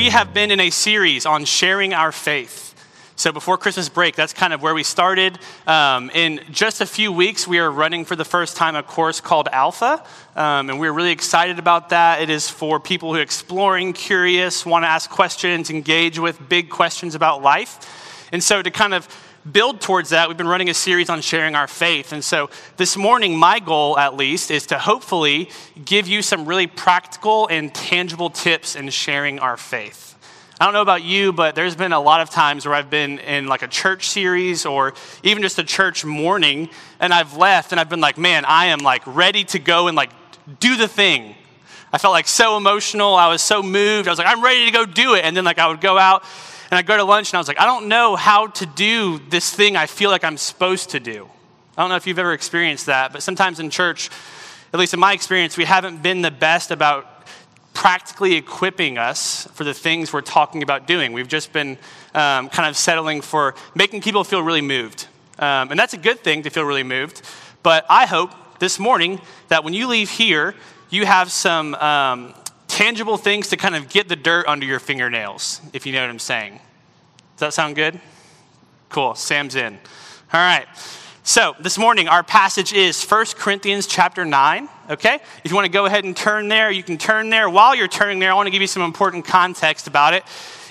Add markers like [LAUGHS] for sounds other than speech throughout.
we have been in a series on sharing our faith. So, before Christmas break, that's kind of where we started. Um, in just a few weeks, we are running for the first time a course called Alpha, um, and we're really excited about that. It is for people who are exploring, curious, want to ask questions, engage with big questions about life. And so, to kind of build towards that, we've been running a series on sharing our faith. And so this morning, my goal at least is to hopefully give you some really practical and tangible tips in sharing our faith. I don't know about you, but there's been a lot of times where I've been in like a church series or even just a church morning, and I've left and I've been like, man, I am like ready to go and like do the thing. I felt like so emotional. I was so moved. I was like, I'm ready to go do it. And then like I would go out and I'd go to lunch and I was like, I don't know how to do this thing I feel like I'm supposed to do. I don't know if you've ever experienced that, but sometimes in church, at least in my experience, we haven't been the best about practically equipping us for the things we're talking about doing. We've just been um, kind of settling for making people feel really moved. Um, and that's a good thing to feel really moved. But I hope this morning that when you leave here, you have some um, tangible things to kind of get the dirt under your fingernails, if you know what I'm saying. Does that sound good? Cool. Sam's in. All right. So, this morning our passage is 1 Corinthians chapter 9, okay? If you want to go ahead and turn there, you can turn there. While you're turning there, I want to give you some important context about it.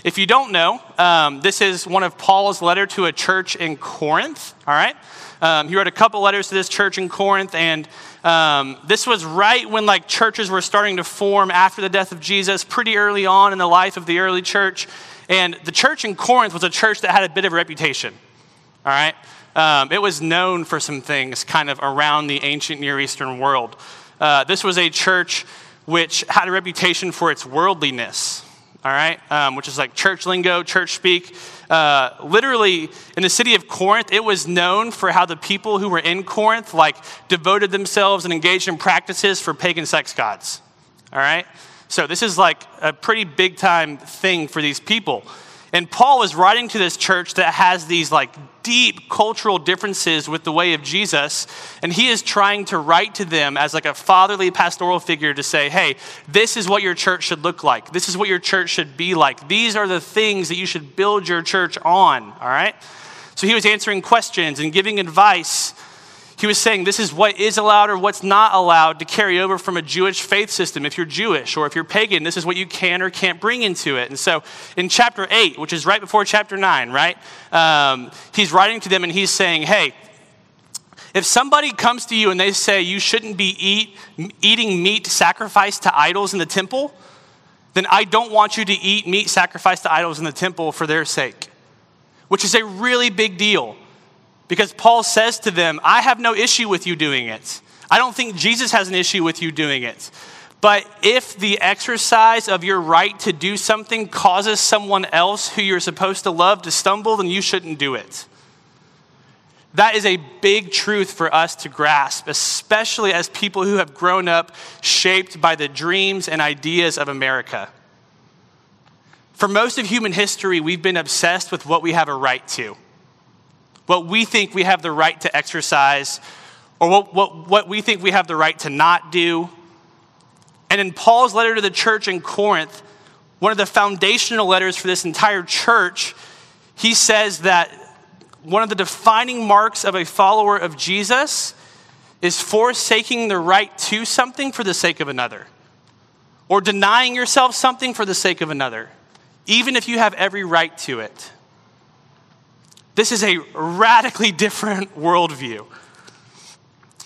If you don't know, um, this is one of Paul's letter to a church in Corinth, all right? Um, he wrote a couple letters to this church in Corinth, and um, this was right when like churches were starting to form after the death of Jesus, pretty early on in the life of the early church. And the church in Corinth was a church that had a bit of a reputation, all right? Um, it was known for some things kind of around the ancient Near Eastern world. Uh, this was a church which had a reputation for its worldliness, all right, um, which is like church lingo, church speak. Uh, literally, in the city of Corinth, it was known for how the people who were in Corinth like devoted themselves and engaged in practices for pagan sex gods. All right, so this is like a pretty big time thing for these people. And Paul is writing to this church that has these like deep cultural differences with the way of Jesus, and he is trying to write to them as like a fatherly pastoral figure to say, "Hey, this is what your church should look like. This is what your church should be like. These are the things that you should build your church on." All right? So he was answering questions and giving advice he was saying this is what is allowed or what's not allowed to carry over from a Jewish faith system. If you're Jewish or if you're pagan, this is what you can or can't bring into it. And so in chapter 8, which is right before chapter 9, right, um, he's writing to them and he's saying, hey, if somebody comes to you and they say you shouldn't be eat, eating meat sacrificed to idols in the temple, then I don't want you to eat meat sacrificed to idols in the temple for their sake, which is a really big deal. Because Paul says to them, I have no issue with you doing it. I don't think Jesus has an issue with you doing it. But if the exercise of your right to do something causes someone else who you're supposed to love to stumble, then you shouldn't do it. That is a big truth for us to grasp, especially as people who have grown up shaped by the dreams and ideas of America. For most of human history, we've been obsessed with what we have a right to what we think we have the right to exercise, or what, what, what we think we have the right to not do. And in Paul's letter to the church in Corinth, one of the foundational letters for this entire church, he says that one of the defining marks of a follower of Jesus is forsaking the right to something for the sake of another, or denying yourself something for the sake of another, even if you have every right to it. This is a radically different worldview.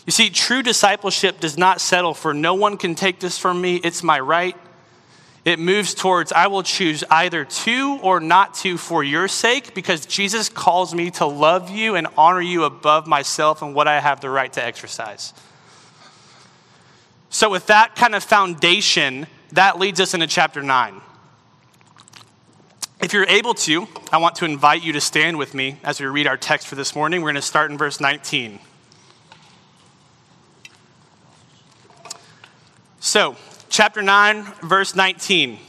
You see, true discipleship does not settle for no one can take this from me, it's my right. It moves towards I will choose either to or not to for your sake because Jesus calls me to love you and honor you above myself and what I have the right to exercise. So, with that kind of foundation, that leads us into chapter 9. If you're able to, I want to invite you to stand with me as we read our text for this morning. We're going to start in verse 19. So, chapter 9, verse 19.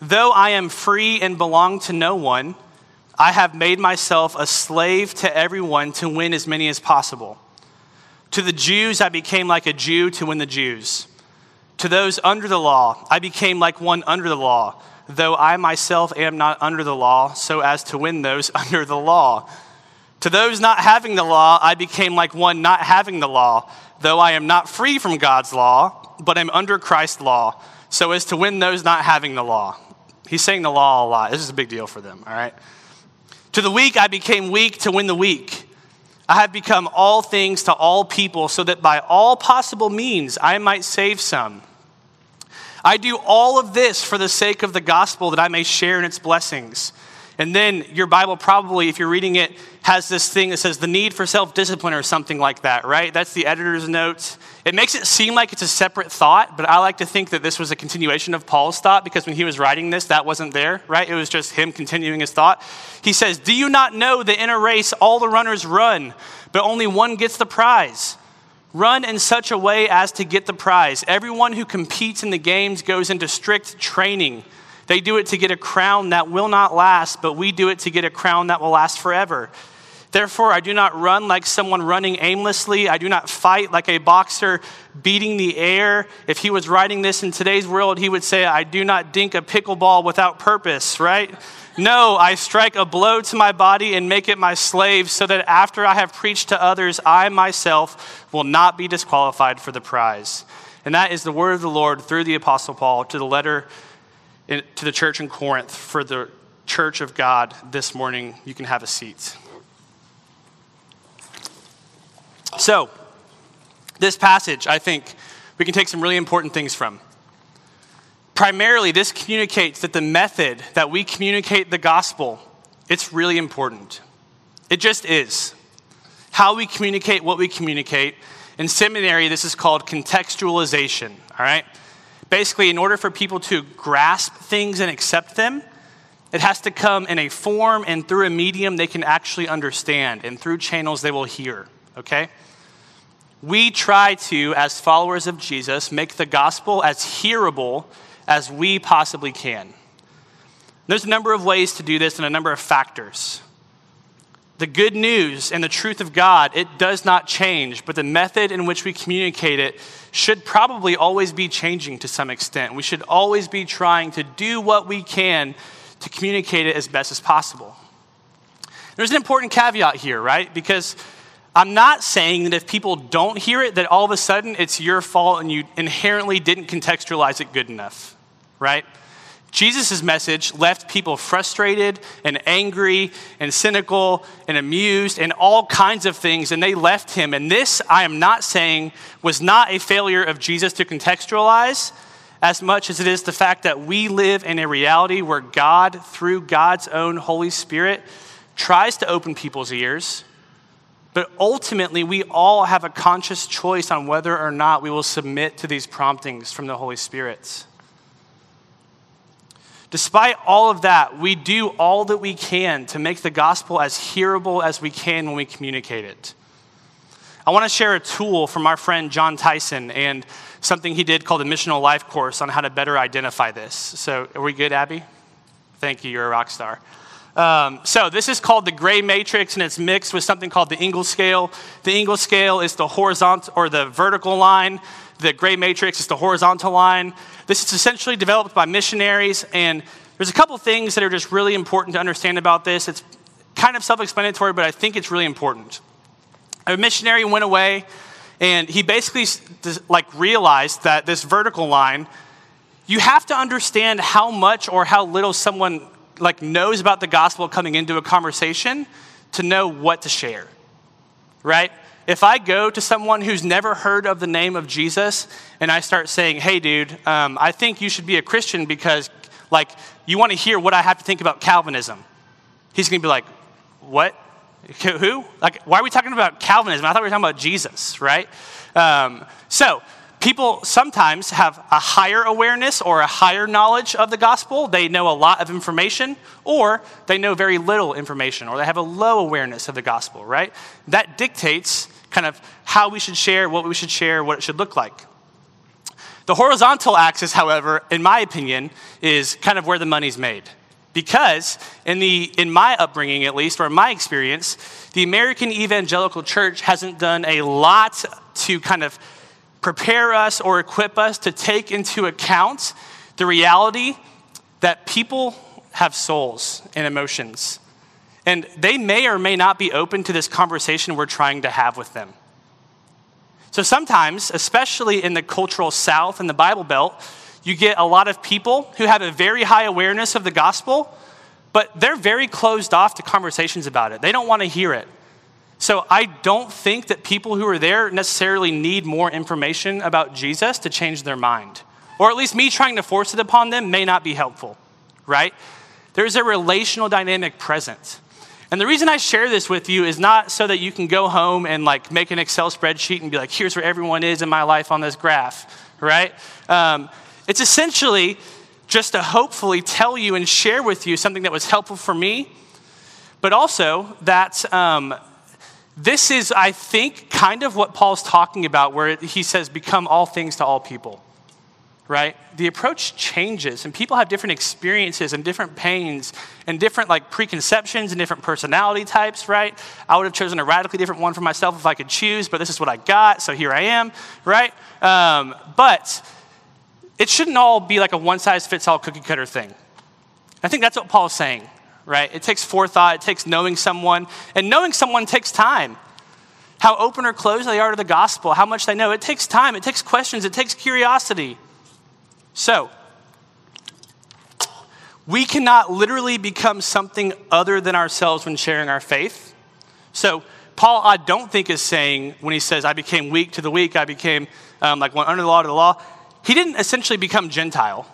Though I am free and belong to no one, I have made myself a slave to everyone to win as many as possible. To the Jews, I became like a Jew to win the Jews. To those under the law, I became like one under the law though I myself am not under the law, so as to win those [LAUGHS] under the law. To those not having the law, I became like one not having the law, though I am not free from God's law, but am under Christ's law, so as to win those not having the law. He's saying the law a lot. This is a big deal for them, all right? To the weak, I became weak to win the weak. I have become all things to all people, so that by all possible means I might save some. I do all of this for the sake of the gospel that I may share in its blessings. And then your Bible probably, if you're reading it, has this thing that says the need for self discipline or something like that, right? That's the editor's notes. It makes it seem like it's a separate thought, but I like to think that this was a continuation of Paul's thought because when he was writing this, that wasn't there, right? It was just him continuing his thought. He says, Do you not know that in a race all the runners run, but only one gets the prize? Run in such a way as to get the prize. Everyone who competes in the games goes into strict training. They do it to get a crown that will not last, but we do it to get a crown that will last forever. Therefore, I do not run like someone running aimlessly. I do not fight like a boxer beating the air. If he was writing this in today's world, he would say, I do not dink a pickleball without purpose, right? No, I strike a blow to my body and make it my slave, so that after I have preached to others, I myself will not be disqualified for the prize. And that is the word of the Lord through the Apostle Paul to the letter to the church in Corinth for the church of God this morning. You can have a seat. So, this passage, I think we can take some really important things from. Primarily, this communicates that the method that we communicate the gospel, it's really important. It just is. How we communicate what we communicate. In seminary, this is called contextualization, all right? Basically, in order for people to grasp things and accept them, it has to come in a form and through a medium they can actually understand and through channels they will hear, okay? We try to, as followers of Jesus, make the gospel as hearable as we possibly can. There's a number of ways to do this and a number of factors. The good news and the truth of God, it does not change, but the method in which we communicate it should probably always be changing to some extent. We should always be trying to do what we can to communicate it as best as possible. There's an important caveat here, right? Because I'm not saying that if people don't hear it, that all of a sudden it's your fault and you inherently didn't contextualize it good enough, right? Jesus' message left people frustrated and angry and cynical and amused and all kinds of things, and they left him. And this, I am not saying, was not a failure of Jesus to contextualize as much as it is the fact that we live in a reality where God, through God's own Holy Spirit, tries to open people's ears. But ultimately, we all have a conscious choice on whether or not we will submit to these promptings from the Holy Spirit. Despite all of that, we do all that we can to make the gospel as hearable as we can when we communicate it. I want to share a tool from our friend Jon Tyson and something he did called the Missional Life Course on how to better identify this. So, are we good, Abby? Thank you, you're a rock star. Um, so, this is called the gray matrix, and it's mixed with something called the Engel's scale. The Engel's scale is the horizontal or the vertical line, the gray matrix is the horizontal line. This is essentially developed by missionaries, and there's a couple things that are just really important to understand about this. It's kind of self explanatory, but I think it's really important. A missionary went away, and he basically like realized that this vertical line, you have to understand how much or how little someone like knows about the gospel coming into a conversation to know what to share, right? if I go to someone who's never heard of the name of Jesus and I start saying, hey, dude, um, I think you should be a Christian because, like, you want to hear what I have to think about Calvinism, he's going to be like, what? Who? Like, why are we talking about Calvinism? I thought we were talking about Jesus, right? Um, so, people sometimes have a higher awareness or a higher knowledge of the gospel. They know a lot of information, or they know very little information, or they have a low awareness of the gospel, right? That dictates kind of how we should share, what we should share, what it should look like. The horizontal axis, however, in my opinion, is kind of where the money's made. Because in, the, in my upbringing, at least, or in my experience, the American evangelical church hasn't done a lot to kind of prepare us or equip us to take into account the reality that people have souls and emotions, and they may or may not be open to this conversation we're trying to have with them. So sometimes, especially in the cultural South and the Bible Belt, you get a lot of people who have a very high awareness of the gospel, but they're very closed off to conversations about it. They don't want to hear it. So I don't think that people who are there necessarily need more information about Jesus to change their mind. Or at least me trying to force it upon them may not be helpful, right? There's a relational dynamic present. And the reason I share this with you is not so that you can go home and like make an Excel spreadsheet and be like, here's where everyone is in my life on this graph, right? Um, it's essentially just to hopefully tell you and share with you something that was helpful for me, but also that um, this is, I think, kind of what Paul's talking about, where he says, become all things to all people right? The approach changes, and people have different experiences and different pains and different like preconceptions and different personality types, right? I would have chosen a radically different one for myself if I could choose, but this is what I got, so here I am, right? Um, but it shouldn't all be like a one size fits all cookie cutter thing. I think that's what Paul's saying, right? It takes forethought, it takes knowing someone, and knowing someone takes time how open or closed they are to the gospel, how much they know. It takes time, it takes questions, it takes curiosity. So, we cannot literally become something other than ourselves when sharing our faith. So, Paul, I don't think, is saying when he says, I became weak to the weak, I became um, like one under the law to the law, he didn't essentially become Gentile,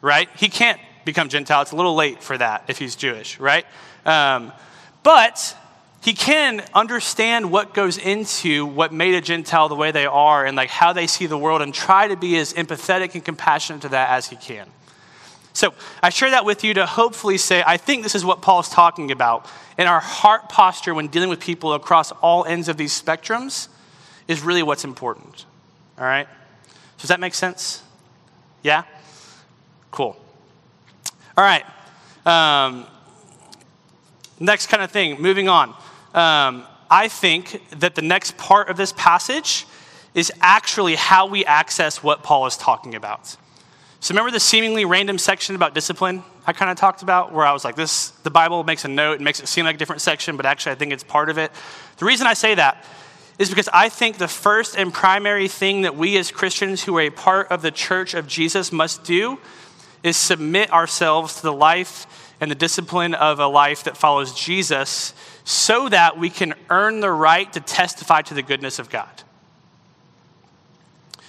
right? He can't become Gentile. It's a little late for that if he's Jewish, right? Um, but he can understand what goes into what made a Gentile the way they are and like how they see the world and try to be as empathetic and compassionate to that as he can. So I share that with you to hopefully say, I think this is what Paul is talking about. In our heart posture when dealing with people across all ends of these spectrums is really what's important. All right? Does that make sense? Yeah? Cool. All right. Um, next kind of thing, moving on um, I think that the next part of this passage is actually how we access what Paul is talking about. So remember the seemingly random section about discipline I kind of talked about, where I was like, "This the Bible makes a note and makes it seem like a different section, but actually I think it's part of it." The reason I say that is because I think the first and primary thing that we as Christians who are a part of the church of Jesus must do is submit ourselves to the life and the discipline of a life that follows Jesus so that we can earn the right to testify to the goodness of God.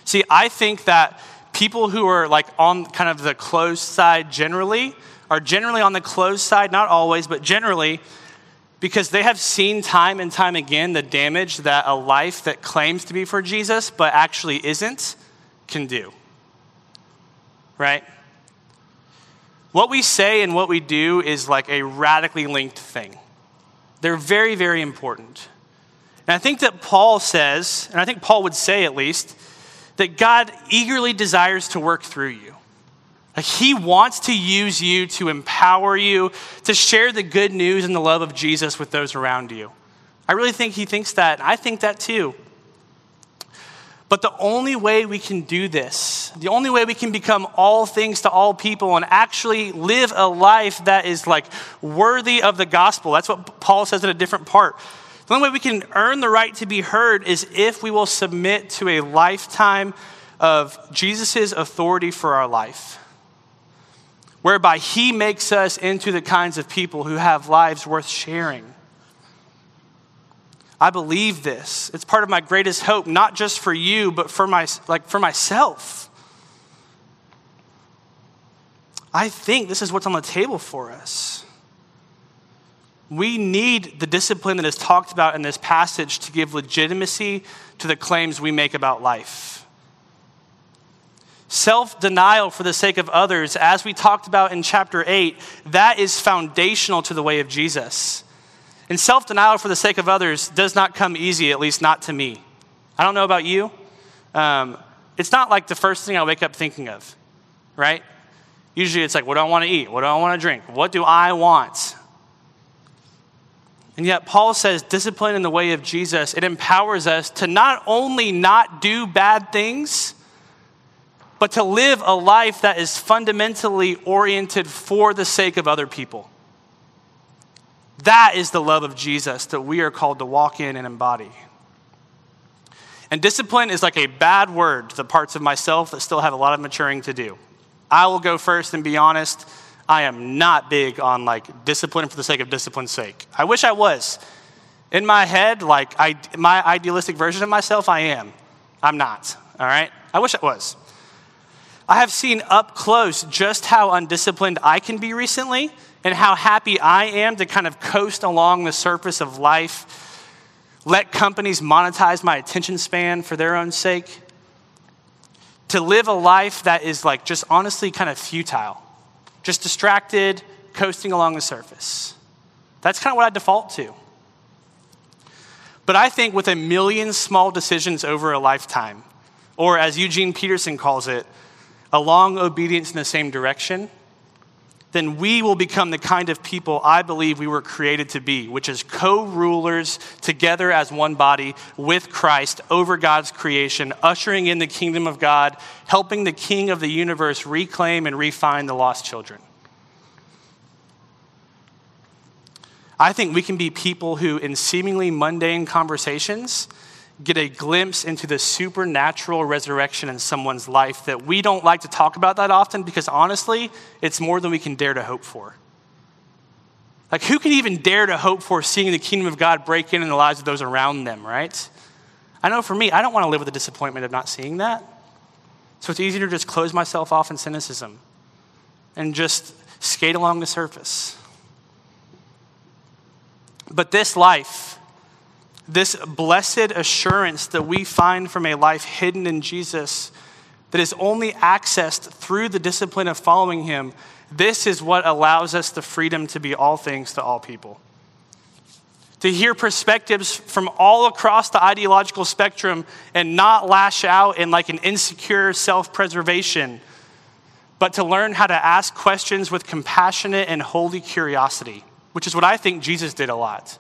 See, I think that people who are like on kind of the closed side generally are generally on the closed side, not always, but generally, because they have seen time and time again the damage that a life that claims to be for Jesus but actually isn't can do. Right? What we say and what we do is like a radically linked thing. They're very, very important. And I think that Paul says, and I think Paul would say at least, that God eagerly desires to work through you. Like he wants to use you to empower you, to share the good news and the love of Jesus with those around you. I really think he thinks that. I think that too. But the only way we can do this, the only way we can become all things to all people and actually live a life that is like worthy of the gospel, that's what Paul says in a different part. The only way we can earn the right to be heard is if we will submit to a lifetime of Jesus' authority for our life, whereby he makes us into the kinds of people who have lives worth sharing. I believe this. It's part of my greatest hope, not just for you, but for my like for myself. I think this is what's on the table for us. We need the discipline that is talked about in this passage to give legitimacy to the claims we make about life. Self denial for the sake of others, as we talked about in chapter 8, that is foundational to the way of Jesus. And self denial for the sake of others does not come easy, at least not to me. I don't know about you. Um, it's not like the first thing I wake up thinking of, right? Usually it's like, what do I want to eat? What do I want to drink? What do I want? And yet, Paul says discipline in the way of Jesus, it empowers us to not only not do bad things, but to live a life that is fundamentally oriented for the sake of other people. That is the love of Jesus that we are called to walk in and embody. And discipline is like a bad word to the parts of myself that still have a lot of maturing to do. I will go first and be honest. I am not big on like discipline for the sake of discipline's sake. I wish I was. In my head, like I, my idealistic version of myself, I am. I'm not. All right? I wish I was. I have seen up close just how undisciplined I can be recently and how happy I am to kind of coast along the surface of life, let companies monetize my attention span for their own sake, to live a life that is like just honestly kind of futile, just distracted, coasting along the surface. That's kind of what I default to. But I think with a million small decisions over a lifetime, or as Eugene Peterson calls it, a long obedience in the same direction, then we will become the kind of people I believe we were created to be, which is co rulers together as one body with Christ over God's creation, ushering in the kingdom of God, helping the King of the universe reclaim and refine the lost children. I think we can be people who, in seemingly mundane conversations, get a glimpse into the supernatural resurrection in someone's life that we don't like to talk about that often because honestly, it's more than we can dare to hope for. Like, who can even dare to hope for seeing the kingdom of God break in in the lives of those around them, right? I know for me, I don't want to live with the disappointment of not seeing that. So it's easier to just close myself off in cynicism and just skate along the surface. But this life, this blessed assurance that we find from a life hidden in Jesus, that is only accessed through the discipline of following Him, this is what allows us the freedom to be all things to all people. To hear perspectives from all across the ideological spectrum and not lash out in like an insecure self preservation, but to learn how to ask questions with compassionate and holy curiosity, which is what I think Jesus did a lot.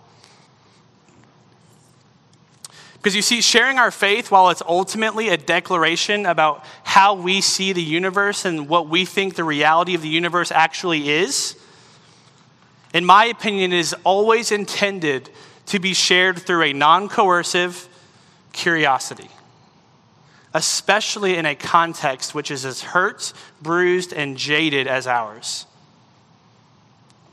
Because you see, sharing our faith, while it's ultimately a declaration about how we see the universe and what we think the reality of the universe actually is, in my opinion, is always intended to be shared through a non coercive curiosity, especially in a context which is as hurt, bruised, and jaded as ours.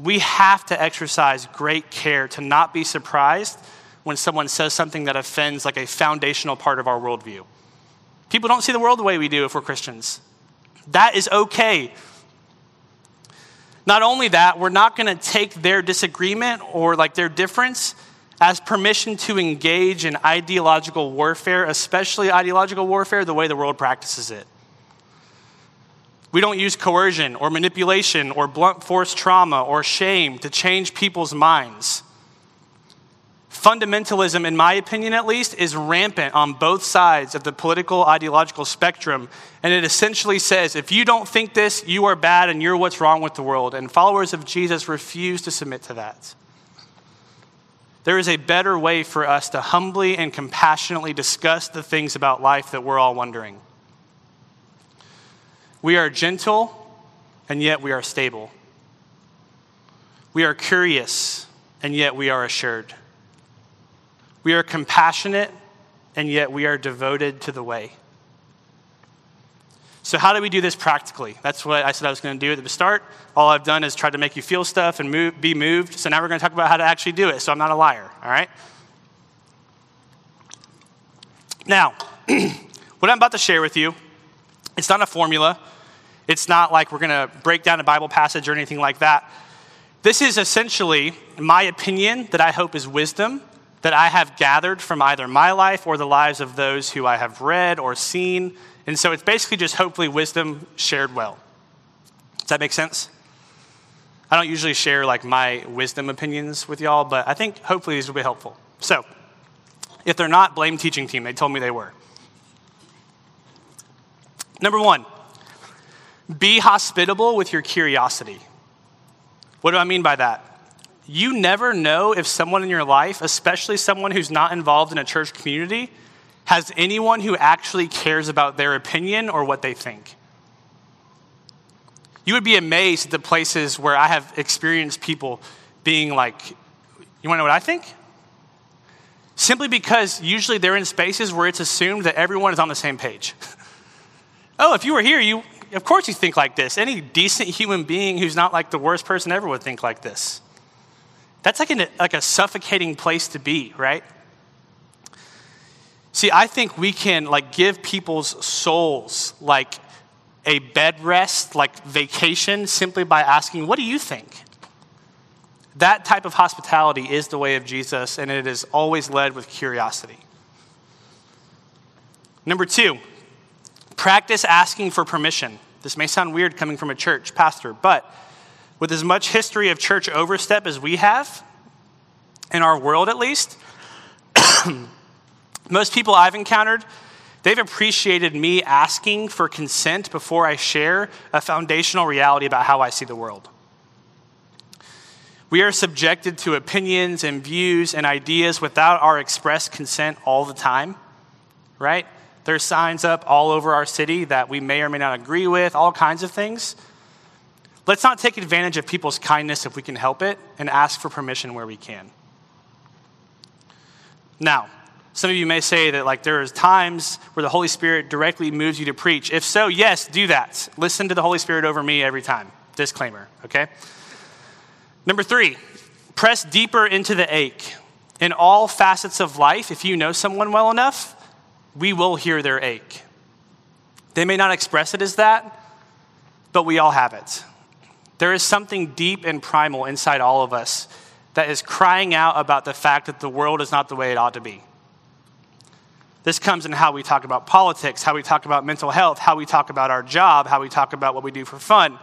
We have to exercise great care to not be surprised when someone says something that offends like a foundational part of our worldview. People don't see the world the way we do if we're Christians. That is okay. Not only that, we're not going to take their disagreement or like their difference as permission to engage in ideological warfare, especially ideological warfare the way the world practices it. We don't use coercion or manipulation or blunt force trauma or shame to change people's minds. Fundamentalism, in my opinion at least, is rampant on both sides of the political ideological spectrum. And it essentially says if you don't think this, you are bad and you're what's wrong with the world. And followers of Jesus refuse to submit to that. There is a better way for us to humbly and compassionately discuss the things about life that we're all wondering. We are gentle, and yet we are stable. We are curious, and yet we are assured. We are compassionate, and yet we are devoted to the way. So, how do we do this practically? That's what I said I was going to do at the start. All I've done is try to make you feel stuff and move, be moved. So, now we're going to talk about how to actually do it. So, I'm not a liar, all right? Now, [CLEARS THROAT] what I'm about to share with you, it's not a formula. It's not like we're going to break down a Bible passage or anything like that. This is essentially my opinion that I hope is wisdom that I have gathered from either my life or the lives of those who I have read or seen. And so it's basically just hopefully wisdom shared well. Does that make sense? I don't usually share like my wisdom opinions with y'all, but I think hopefully these will be helpful. So, if they're not, blame teaching team. They told me they were. Number one, be hospitable with your curiosity. What do I mean by that? You never know if someone in your life, especially someone who's not involved in a church community, has anyone who actually cares about their opinion or what they think. You would be amazed at the places where I have experienced people being like, You want to know what I think? Simply because usually they're in spaces where it's assumed that everyone is on the same page. [LAUGHS] oh, if you were here, you, of course you think like this. Any decent human being who's not like the worst person ever would think like this. That's like, an, like a suffocating place to be, right? See, I think we can like give people's souls like a bed rest, like vacation, simply by asking, What do you think? That type of hospitality is the way of Jesus, and it is always led with curiosity. Number two, practice asking for permission. This may sound weird coming from a church pastor, but with as much history of church overstep as we have, in our world at least, [CLEARS THROAT] most people I've encountered, they've appreciated me asking for consent before I share a foundational reality about how I see the world. We are subjected to opinions and views and ideas without our express consent all the time, right? There's signs up all over our city that we may or may not agree with, all kinds of things. Let's not take advantage of people's kindness if we can help it and ask for permission where we can. Now, some of you may say that like there is times where the Holy Spirit directly moves you to preach. If so, yes, do that. Listen to the Holy Spirit over me every time. Disclaimer, okay? Number three, press deeper into the ache. In all facets of life, if you know someone well enough, we will hear their ache. They may not express it as that, but we all have it. There is something deep and primal inside all of us that is crying out about the fact that the world is not the way it ought to be. This comes in how we talk about politics, how we talk about mental health, how we talk about our job, how we talk about what we do for fun.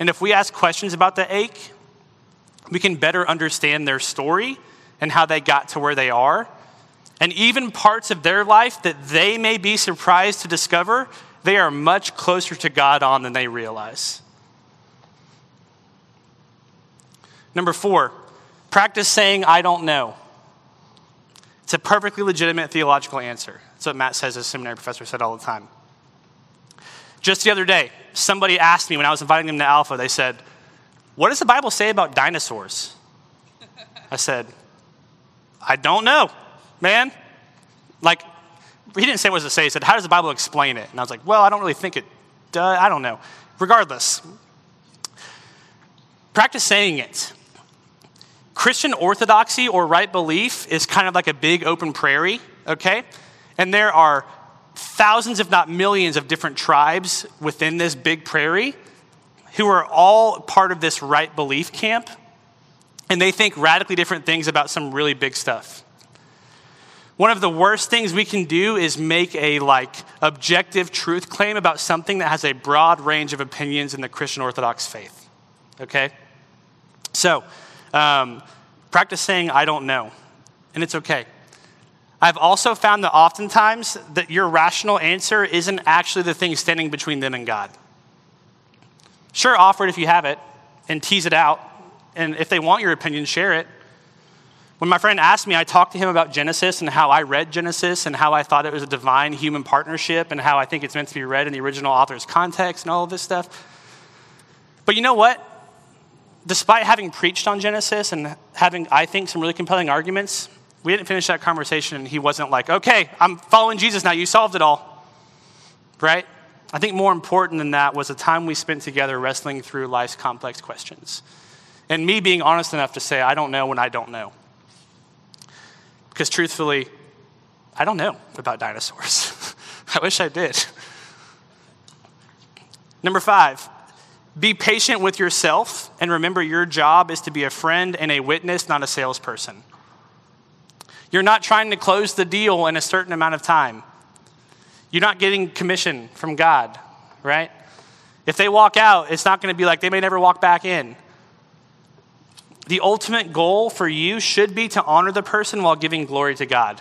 And if we ask questions about the ache, we can better understand their story and how they got to where they are. And even parts of their life that they may be surprised to discover, they are much closer to God on than they realize. Number four, practice saying, I don't know. It's a perfectly legitimate theological answer. That's what Matt says, as seminary professor said all the time. Just the other day, somebody asked me when I was inviting them to Alpha, they said, what does the Bible say about dinosaurs? I said, I don't know, man. Like, he didn't say what it say. He said, How does the Bible explain it? And I was like, Well, I don't really think it does. I don't know. Regardless, practice saying it. Christian orthodoxy or right belief is kind of like a big open prairie, okay? And there are thousands, if not millions, of different tribes within this big prairie who are all part of this right belief camp, and they think radically different things about some really big stuff. One of the worst things we can do is make a like objective truth claim about something that has a broad range of opinions in the Christian Orthodox faith. Okay? So, um, practice saying, I don't know, and it's okay. I've also found that oftentimes that your rational answer isn't actually the thing standing between them and God. Sure, offer it if you have it and tease it out. And if they want your opinion, share it. When my friend asked me, I talked to him about Genesis and how I read Genesis and how I thought it was a divine human partnership and how I think it's meant to be read in the original author's context and all of this stuff. But you know what? Despite having preached on Genesis and having, I think, some really compelling arguments, we didn't finish that conversation and he wasn't like, okay, I'm following Jesus now, you solved it all. Right? I think more important than that was the time we spent together wrestling through life's complex questions. And me being honest enough to say, I don't know when I don't know. Because truthfully, I don't know about dinosaurs. [LAUGHS] I wish I did. Number five, be patient with yourself and remember your job is to be a friend and a witness, not a salesperson. You're not trying to close the deal in a certain amount of time. You're not getting commission from God, right? If they walk out, it's not going to be like they may never walk back in. The ultimate goal for you should be to honor the person while giving glory to God.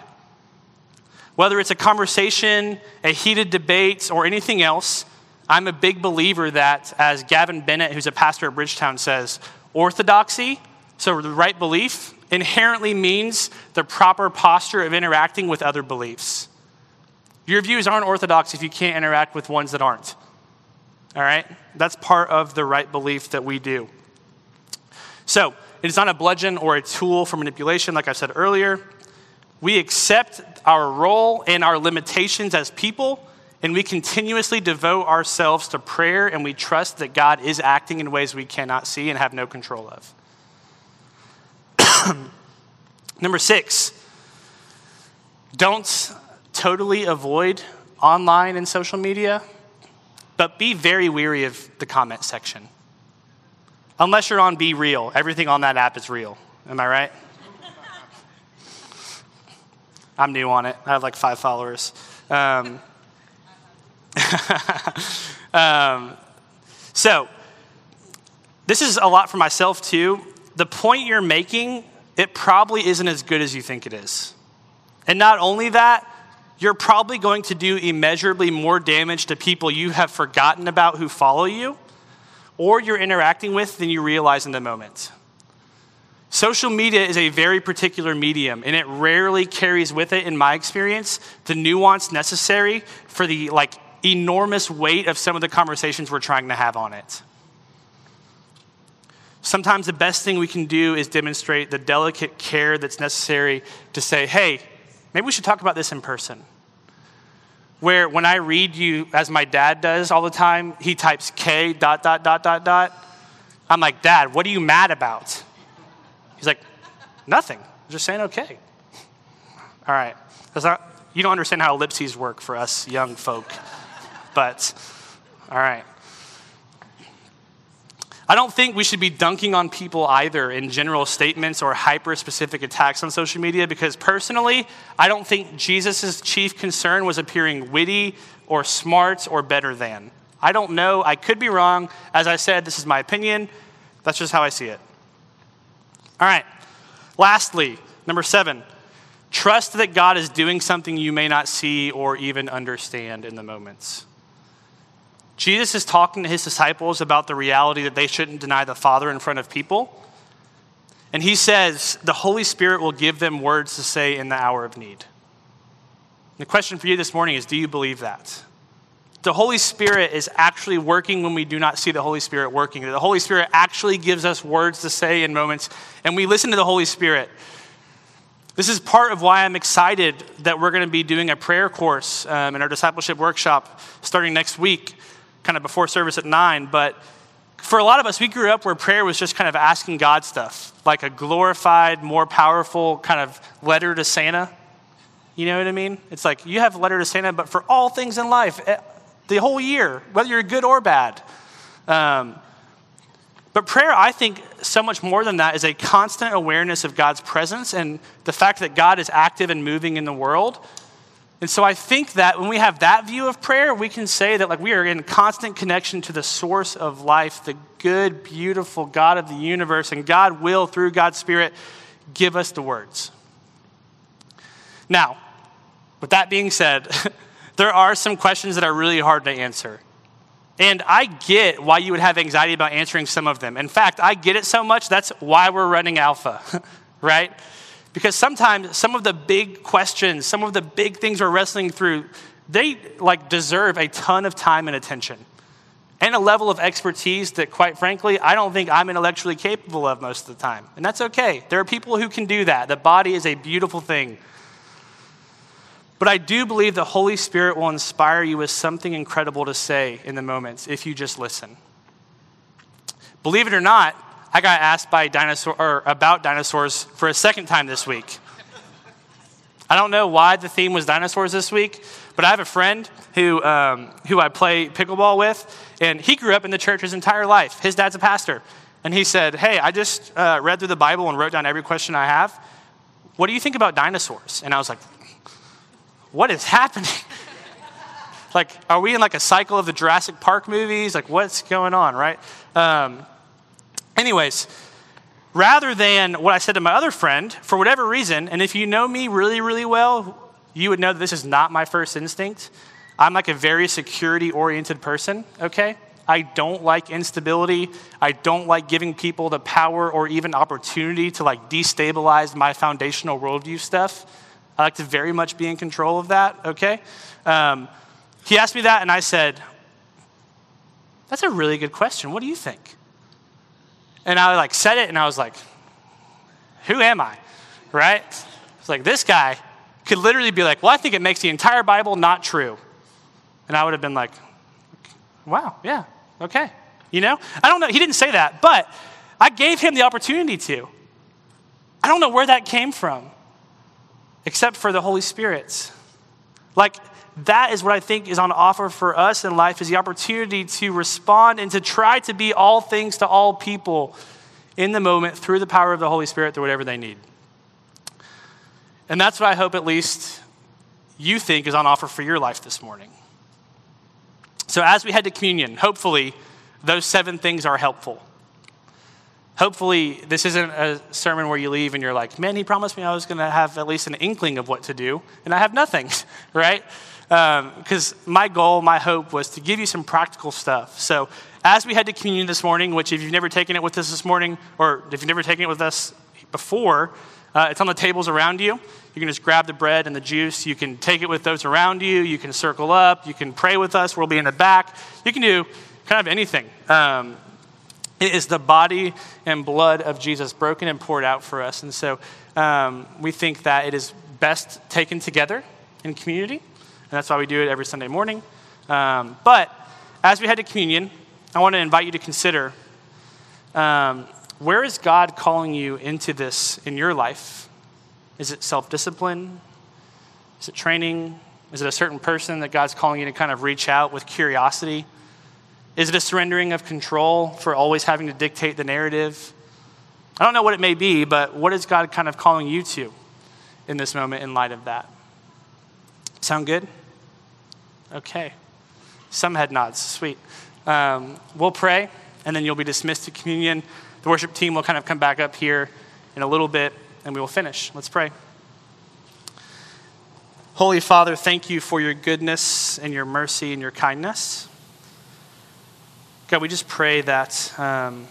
Whether it's a conversation, a heated debate, or anything else, I'm a big believer that, as Gavin Bennett, who's a pastor at Bridgetown, says, orthodoxy, so the right belief, inherently means the proper posture of interacting with other beliefs. Your views aren't orthodox if you can't interact with ones that aren't. All right? That's part of the right belief that we do. So, it's not a bludgeon or a tool for manipulation, like I said earlier. We accept our role and our limitations as people, and we continuously devote ourselves to prayer, and we trust that God is acting in ways we cannot see and have no control of. [CLEARS THROAT] Number six, don't totally avoid online and social media, but be very weary of the comment section. Unless you're on BeReal, everything on that app is real. Am I right? [LAUGHS] I'm new on it. I have like five followers. Um, [LAUGHS] um, so, this is a lot for myself too. The point you're making, it probably isn't as good as you think it is. And not only that, you're probably going to do immeasurably more damage to people you have forgotten about who follow you or you're interacting with than you realize in the moment. Social media is a very particular medium, and it rarely carries with it, in my experience, the nuance necessary for the like enormous weight of some of the conversations we're trying to have on it. Sometimes the best thing we can do is demonstrate the delicate care that's necessary to say, hey, maybe we should talk about this in person where when I read you, as my dad does all the time, he types K dot, dot, dot, dot, dot. I'm like, Dad, what are you mad about? He's like, Nothing. I'm just saying okay. All right. Not, you don't understand how ellipses work for us young folk, but all right. I don't think we should be dunking on people either in general statements or hyper specific attacks on social media because personally, I don't think Jesus' chief concern was appearing witty or smart or better than. I don't know. I could be wrong. As I said, this is my opinion. That's just how I see it. All right. Lastly, number seven, trust that God is doing something you may not see or even understand in the moments. Jesus is talking to his disciples about the reality that they shouldn't deny the Father in front of people. And he says the Holy Spirit will give them words to say in the hour of need. The question for you this morning is do you believe that? The Holy Spirit is actually working when we do not see the Holy Spirit working. The Holy Spirit actually gives us words to say in moments, and we listen to the Holy Spirit. This is part of why I'm excited that we're going to be doing a prayer course um, in our discipleship workshop starting next week kind of before service at nine. But for a lot of us, we grew up where prayer was just kind of asking God stuff, like a glorified, more powerful kind of letter to Santa. You know what I mean? It's like you have a letter to Santa, but for all things in life, eh, the whole year, whether you're good or bad. Um, but prayer, I think, so much more than that, is a constant awareness of God's presence and the fact that God is active and moving in the world and so I think that when we have that view of prayer, we can say that like we are in constant connection to the source of life, the good, beautiful God of the universe, and God will, through God's Spirit, give us the words. Now, with that being said, [LAUGHS] there are some questions that are really hard to answer. And I get why you would have anxiety about answering some of them. In fact, I get it so much, that's why we're running Alpha, [LAUGHS] right? Because sometimes some of the big questions, some of the big things we're wrestling through, they like deserve a ton of time and attention. And a level of expertise that, quite frankly, I don't think I'm intellectually capable of most of the time. And that's okay. There are people who can do that. The body is a beautiful thing. But I do believe the Holy Spirit will inspire you with something incredible to say in the moments if you just listen. Believe it or not, I got asked by dinosaur or about dinosaurs for a second time this week. I don't know why the theme was dinosaurs this week, but I have a friend who, um, who I play pickleball with, and he grew up in the church his entire life. His dad's a pastor. And he said, Hey, I just uh, read through the Bible and wrote down every question I have. What do you think about dinosaurs? And I was like, What is happening? [LAUGHS] like, are we in like a cycle of the Jurassic Park movies? Like, what's going on, right? Um, Anyways, rather than what I said to my other friend, for whatever reason, and if you know me really, really well, you would know that this is not my first instinct. I'm like a very security oriented person, okay? I don't like instability. I don't like giving people the power or even opportunity to like destabilize my foundational worldview stuff. I like to very much be in control of that, okay? Um, he asked me that, and I said, That's a really good question. What do you think? And I like said it and I was like, who am I? Right? It's like this guy could literally be like, well, I think it makes the entire Bible not true. And I would have been like, wow, yeah, okay. You know? I don't know. He didn't say that, but I gave him the opportunity to. I don't know where that came from, except for the Holy Spirit's. Like, that is what I think is on offer for us in life is the opportunity to respond and to try to be all things to all people in the moment through the power of the Holy Spirit through whatever they need. And that's what I hope at least you think is on offer for your life this morning. So as we head to communion, hopefully those seven things are helpful. Hopefully, this isn't a sermon where you leave and you're like, man, he promised me I was going to have at least an inkling of what to do, and I have nothing, [LAUGHS] right? Because um, my goal, my hope was to give you some practical stuff. So, as we head to communion this morning, which if you've never taken it with us this morning, or if you've never taken it with us before, uh, it's on the tables around you. You can just grab the bread and the juice. You can take it with those around you. You can circle up. You can pray with us. We'll be in the back. You can do kind of anything. Um, it is the body and blood of Jesus broken and poured out for us. And so um, we think that it is best taken together in community. And that's why we do it every Sunday morning. Um, but as we head to communion, I want to invite you to consider um, where is God calling you into this in your life? Is it self discipline? Is it training? Is it a certain person that God's calling you to kind of reach out with curiosity? Is it a surrendering of control for always having to dictate the narrative? I don't know what it may be, but what is God kind of calling you to in this moment in light of that? Sound good? Okay. Some head nods. Sweet. Um, we'll pray, and then you'll be dismissed to communion. The worship team will kind of come back up here in a little bit, and we will finish. Let's pray. Holy Father, thank you for your goodness and your mercy and your kindness. God, we just pray that, um,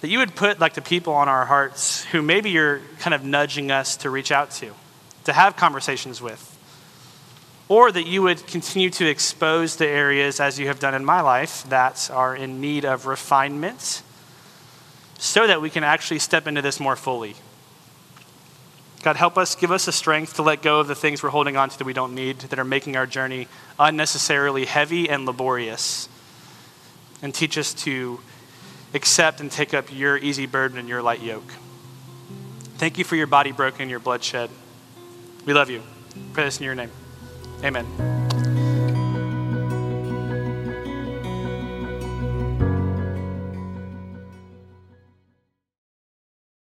that you would put like the people on our hearts who maybe you're kind of nudging us to reach out to, to have conversations with. Or that you would continue to expose the areas, as you have done in my life, that are in need of refinement so that we can actually step into this more fully. God, help us, give us the strength to let go of the things we're holding on to that we don't need, that are making our journey unnecessarily heavy and laborious and teach us to accept and take up your easy burden and your light yoke. Thank you for your body broken, your blood shed. We love you. Pray this in your name. Amen.